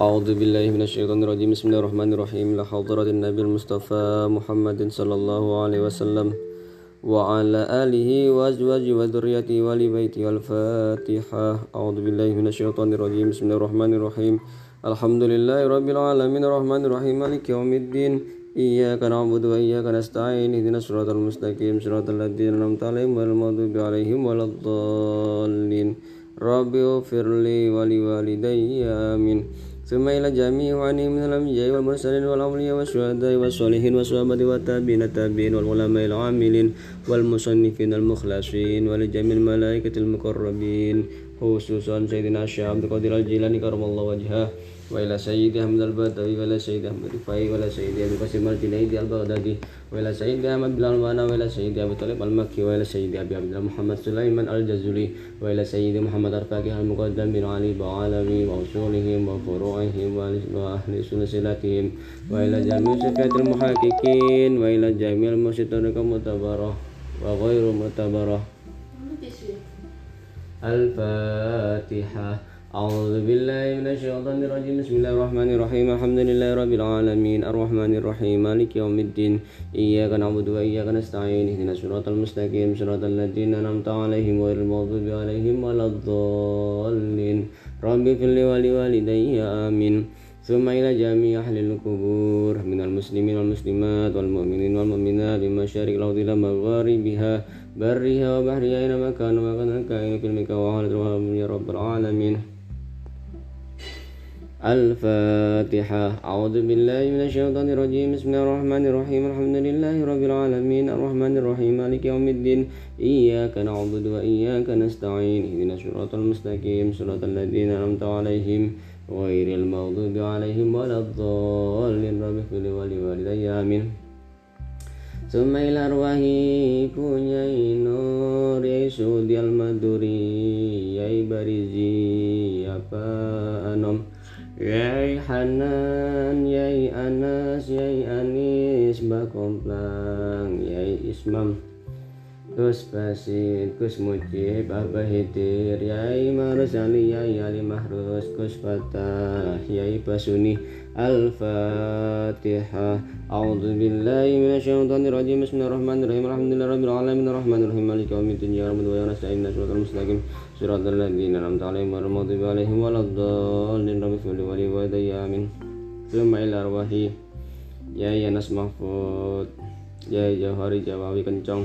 أعوذ بالله من الشيطان الرجيم. بسم الله الرحمن الرحيم. لحضرة النبي المصطفى محمد صلى الله عليه وسلم. وعلى آله وأزواجه وذريته ولبيته الفاتحة. أعوذ بالله من الشيطان الرجيم. بسم الله الرحمن الرحيم. الحمد لله رب العالمين. الرحمن الرحيم. مالك يوم الدين. إياك نعبد وإياك نستعين. اهدنا الصراط المستقيم. صراط الذين أنعمت عليهم غير المغضوب عليهم ولا الضالين. رب اغفر لي ولوالدي. آمين. ثم إلى جميع عني من الأنبياء والمرسلين والأولياء والشهداء والصالحين والصحابة والتابعين التابعين والعلماء العاملين والمصنفين المخلصين ولجميع الملائكة المقربين. خصوصا سيدنا الشيخ عبد القادر الجيلاني كرم الله وجهه. وإلى سيد أحمد البدوي وإلى سيد أحمد الرفاعي وإلى سيد أبي قاسم الجنيدي البغدادي وإلى سيد أحمد بن الوانا وإلى سيد أبي طالب المكي وإلى سيد أبي عبد الله محمد سليمان الجزولي وإلى سيد محمد الفاكه المقدم بن علي بعالمي وأصولهم وفروعهم وأهل سلسلتهم وإلى جميع سفيات المحققين وإلى جميع المسجدين المعتبرة وغير معتبرة. الفاتحة. أعوذ بالله من الشيطان الرجيم. بسم الله الرحمن الرحيم. الحمد لله رب العالمين. الرحمن الرحيم. مالك يوم الدين. إياك نعبد وإياك نستعين. اهدنا الصراط المستقيم. صراط الذين أنعمت عليهم غير المغضوب عليهم ولا الضالين. رب اغفر لي ولوالدي. آمين. ثم إلى جميع أهل القبور. من المسلمين والمسلمات والمؤمنين والمؤمنات. بمشارق الأرض إلى مغاربها. برها وبحرها أينما كانوا وكان كائن في المكة وعلى يا رب العالمين. الفاتحة. أعوذ بالله من الشيطان الرجيم. بسم الله الرحمن الرحيم. الحمد لله رب العالمين. الرحمن الرحيم. مالك يوم الدين. إياك نعبد وإياك نستعين. اهدنا الصراط المستقيم. صراط الذين أنعمت عليهم غير المغضوب عليهم ولا الضالين. رب اغفر لي ولوالدي. آمين. ثم إلى أرواح كونياي نور يسود المدوري يا بارزي apa anom Yai Hanan, Yai Anas, Yai Anis, Mbak Komplang, Yai Ismam, Gus Basit, Gus Mujib, Abah Hidir, Yai Marus Ali, Yai Ali Mahrus, Gus Fatah, Yai Basuni, Al-Fatihah. A'udzu billahi minasyaitonir rajim. Bismillahirrahmanirrahim. Alhamdulillahirabbil alamin arrahmanirrahim maliki yaumiddin. Ya rabbal wa nasta'in siratal mustaqim. Siratal ladzina an'amta 'alaihim ghairil maghdubi 'alaihim waladdallin. Rabbi fili wa liwalidayya amin. Thumma ila arwahi Ya Yanas Mahfud Ya Jauhari Jawawi Kencong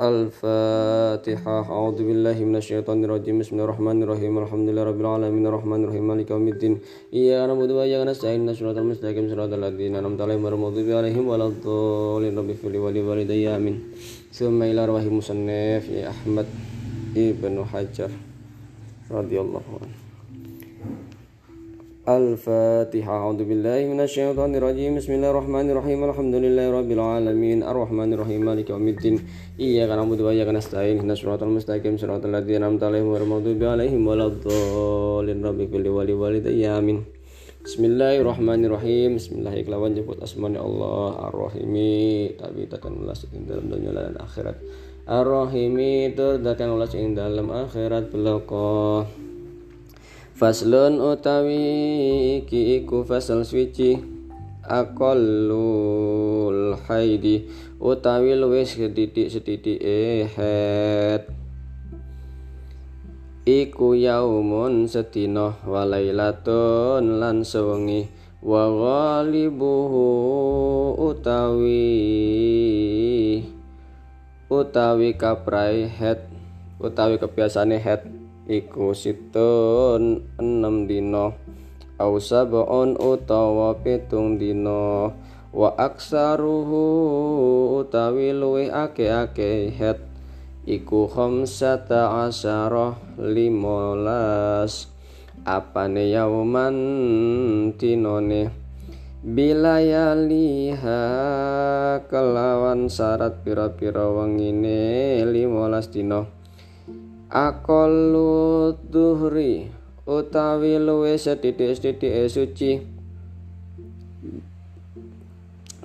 الفاتحة. أعوذ بالله من الشيطان الرجيم. بسم الله الرحمن الرحيم. الحمد لله رب العالمين. الرحمن الرحيم. مالك يوم الدين. إياك نعبد وإياك نستعين. صراط المستقيم. صراط الذين أنعمت عليهم غير المغضوب عليهم ولا الضالين. رب اغفر لي ولوالدي. آمين. ثم إلى أرواح مصنف أحمد ابن حجر رضي الله عنه. الفاتحة أعوذ بالله من الشيطان الرجيم بسم الله الرحمن الرحيم الحمد لله رب العالمين الرحمن الرحيم مالك يوم الدين إياك نعبد وإياك نستعين اهدنا الصراط المستقيم صراط الذين أنعمت عليهم غير المغضوب عليهم ولا الضالين رب اغفر لي ولوالدي آمين Bismillahirrahmanirrahim Bismillah kelawan jemput asmani Allah Ar-Rahimi Tapi takkan ulas ing dalam dunia dan akhirat Ar-Rahimi terdakan ulas ing dalam akhirat beloko Faslun utawi iki iku fasal swiji Aqallul haidi utawi luwih setitik-setitik head. Iku yaumun sedina walailatun lan sewengi wa ghalibuhu utawi utawi kaprai head utawi kebiasane head iku situn enam dino au sab'un utawa pitung dino wa aksaruhu utawi luwih ake-ake head iku khamsata asyara limolas. Apane yauman dinone bilayaliha kelawan syarat pira-pira wengine 15 dina aqallu duhri utawi luwe sethithik-sethithike suci.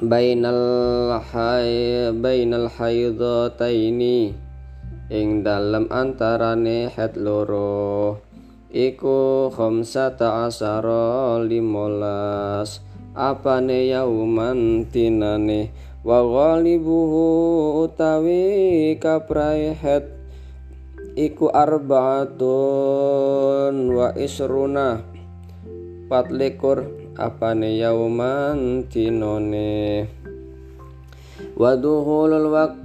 Bainal hay bainal haidataini ing dalem antarane het loro. Iku khamsata asara limolas. Apane yauman tinane wa ghalibuhu utawi kaprahet iku arbaatun wa isruna. Patlikur apane yauman tinone wa duhulul waqt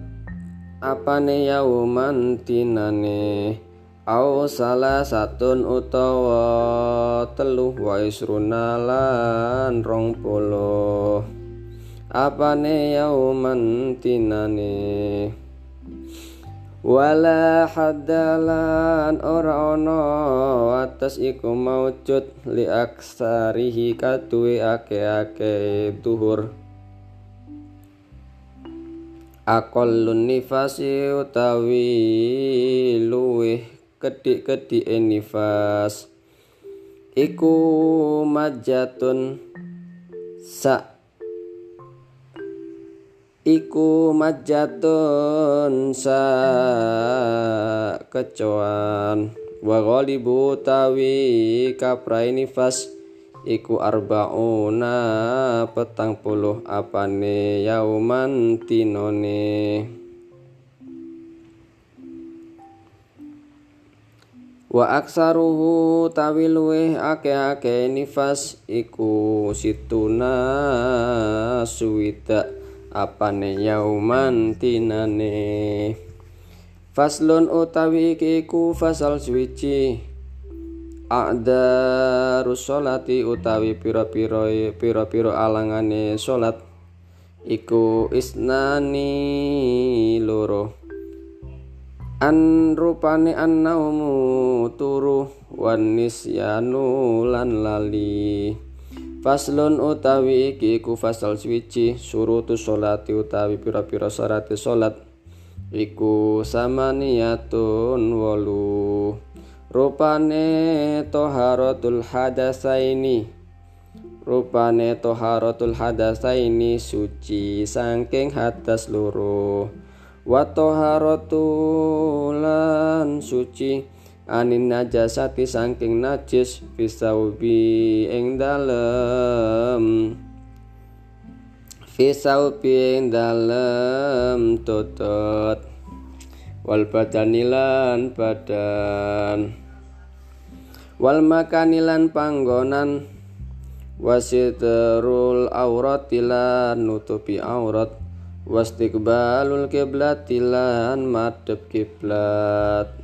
apane yauman tinane au salah satun utawa telu wa isruna lan rong puluh apane yauman tinane wala hadalan ora ana atas iku maujud li aksarihi kaduwe ake-ake tuhur aqallun nifasi utawi luweh kedik-kedik nifas. Iku majatun sa iku majatun sa kecoan. Wa ghalibu tawi kaprai nifas iku arbauna petang puluh apane yauman tinone. Wa aksaruhu tawi luweh ake-ake nifas iku situna suwida apane yauman tinane faslun utawi iku fasal suwici ada rusolati utawi piro-piro piro-piro alangane salat iku isnani loro. An rupane annaumu turu. Wan nisyanu lan lali faslun utawi iki iku fasal swiji surutu sholati utawi pira-pira syarat salat iku samaniyatun wolu. Rupane toharatul hadasaini. Rupane toharatul hadasaini suci saking hadas loro. Wa suci anin najasati saking najis fisaubi ing dalem. Fisaubi ing dalem tutut wal badanilan badan. Wal makanilan panggonan. Wasitrul auratilan nutupi aurat. Wastiqbalul kiblat tilan madhep kiblat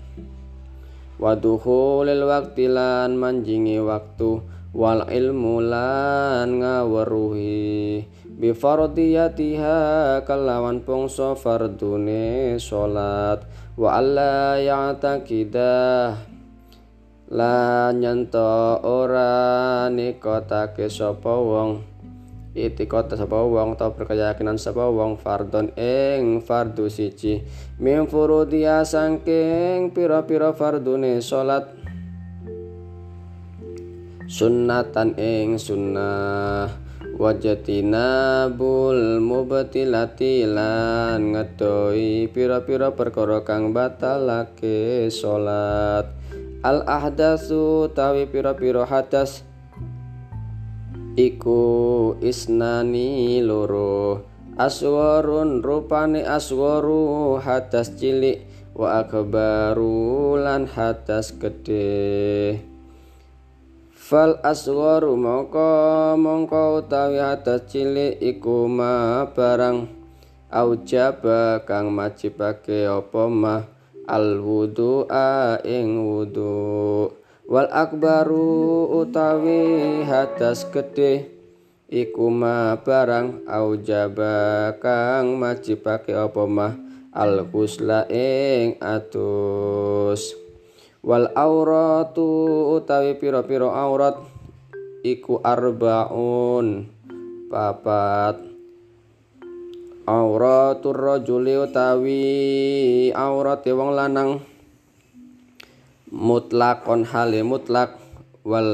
waduhulil waktilan manjingi waktu wal ilmu lan ngaweruhi. Bifardiyatiha kalawan pongso fardune salat wa alla ya'taqidah lan nyanto ora nikotake sapa wong itikot sapa wong tau berkeyakinan sapa wong fardon ing fardu siji. Min furudiya sangking pira-pira fardune salat. Sunnatan ing sunnah. Wajatina bul mubtilati lan ngedoi pira-pira perkara kang batalake salat. Al ahdasu tawi pira-pira hadas iku isnani loro. Aswarun rupane aswaru hadas cilik. Wa akbaru lan hadas gede fal aswaru mongko mongko utawi hadas cilik iku ma barang. Aujaba kang majibake apa mah al wudu ing wudu wal akbaru utawi hadas gede iku ma barang aujaba kang majibake apa mah? Al ghusla ing atus wal auratu utawi pira-pira aurat iku arbaun papat. Auratur rajuli utawi aurate wong lanang mutlakon hale mutlak wal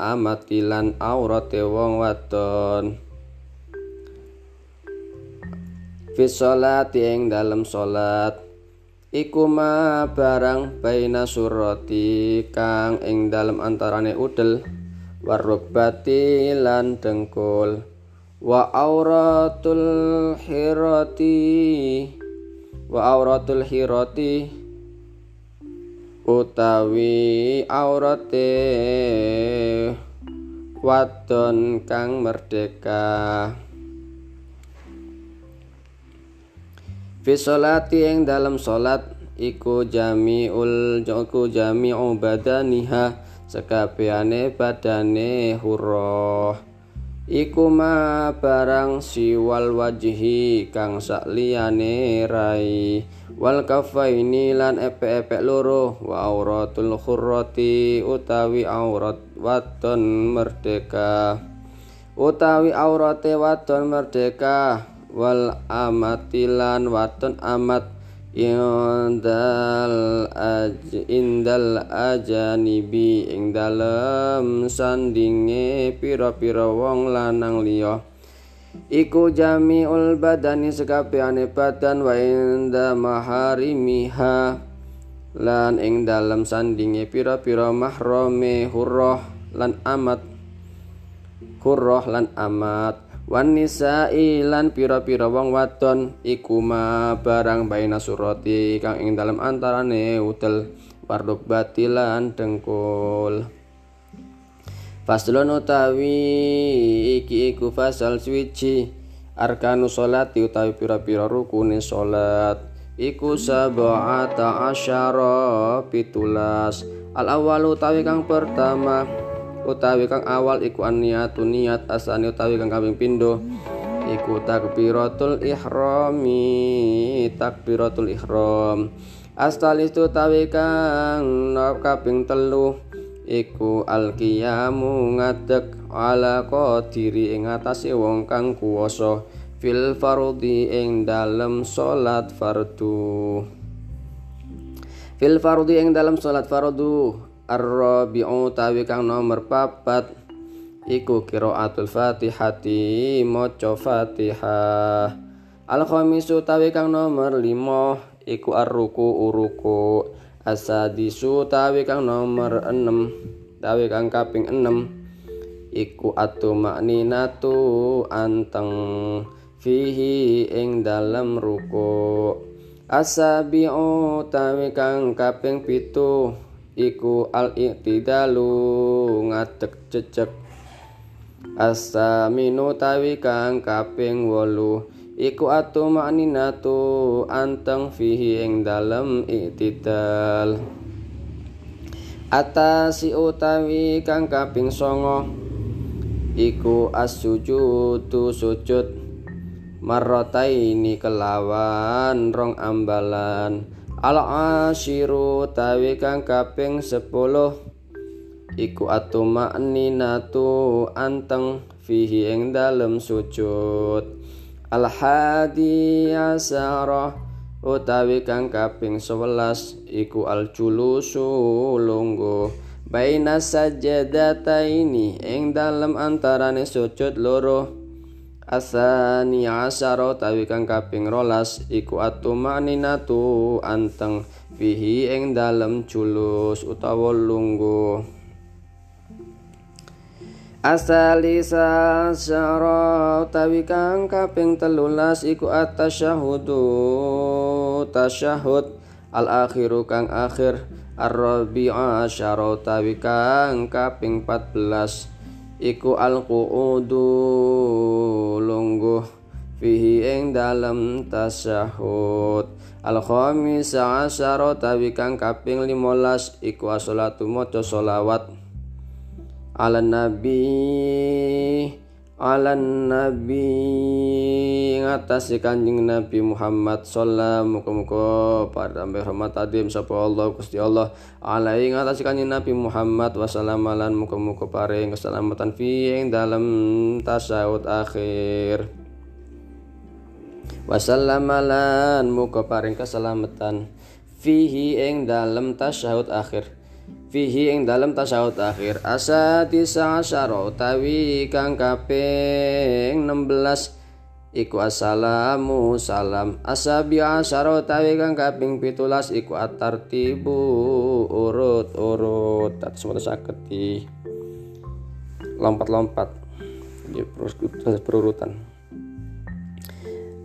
amatilan aurate wong wadon. Fi sholati ing dalem salat iku ma barang baina surati kang ing dalem antarane udel warukbati lan dengkul. Wa auratul hirati wa auratul hirati utawi aurate wadon kang merdeka. Fi sholati ing dalam salat iku jamiul iku jami'u badaniha sekabehane badane hurrah Iku ma barang siwal wajhi kang sakliyane rai. Wal kafaini lan epek-epek loro wa auratul khurrati utawi aurat wadon merdeka. Utawi aurate wadon merdeka wal amatilan wadon amat indal aj indal ajanibi ing dalem sandinge pira-pira wong lanang liya. Iku jamiul badani sekabehane badan wa inda maharimiha. Lan ing dalem sandinge pira-pira mahrame hurrah lan amat. Hurrah lan amat wan nisa'i lan pira-pira wong wadon iku ma barang baina surati kang ing dalem antarane utel warduk batilan dengkul. Faslon utawi iki iku fasal swiji arkanu salat utawi pira-pira rukune salat. Iku sab'ata asyara pitulas. Al awal utawi kang pertama utawi kang awal iku niatu niat asani utawi kang kaping pindho. Iku takbiratul ihrami takbiratul ihram. Astalis utawi kang kaping telu iku alqiyamu ngadeg ala qadiri ing atase wong kang kuwasa fil fardhi ing dalem salat fardu. Fil fardhi ing dalem salat fardu Ar-rabi'u tawi kang nomor papat iku qiraatul Fatihati maca Fatihah. Al-khamisu tawi kang nomor 5 iku ar-ruku uruku. Asadisu tawi kang nomor 6 tawi kang kaping 6 iku makninatu anteng fihi ing dalam ruku. Asabi'u tawi kang kaping pitu iku al i'tidalu ngadeg cecek asaminu tawi kang kaping wolu. Iku atu makninatu anteng fihi ing dalem i'tidal. Atasi utawi kang kaping songo. Iku as-sujudu sujud. Marrotaini kelawan rong ambalan al ashiru tawi kang kaping 10 iku atuma ninatu anteng fihi ing dalem sujud. Al hadi asara utawi kang kaping 11 iku al julusu lungguh. Baina sajadataini ing dalem antarane sujud loro Asani asyara tawi kang kaping rolas iku atumaninatu anteng fihi ing dalem julus utawa lungguh. Asalisa syara tawi kang kaping telulas iku atasyahudu tasyahud al akhiru kang akhir ar-rabi'a syara tawi kang kaping 14 iku al-qu'udu lungguh fihi ing dalam tasyahud. Al khamis asyara tawi kang kaping 15 iku as-salatu maca selawat. Ala nabi ala nabi ngatasi kanjeng Nabi Muhammad sallam muka-muka pada hormat adim sapa Allah Gusti Allah. Alai ngatasi kanjeng Nabi Muhammad wasallam lan muka-muka paring keselamatan fi ing akhir. Wasallam lan muka paring keselamatan fihi ing dalam akhir fihi ing dalam tasawuf akhir. Asa tisa asyara utawi kang kaping 16 iku assalamu salam. Asabi asyara utawi kang kaping 17 iku atartibu urut-urut. Tak semua sakit di. Lompat-lompat. Di perurutan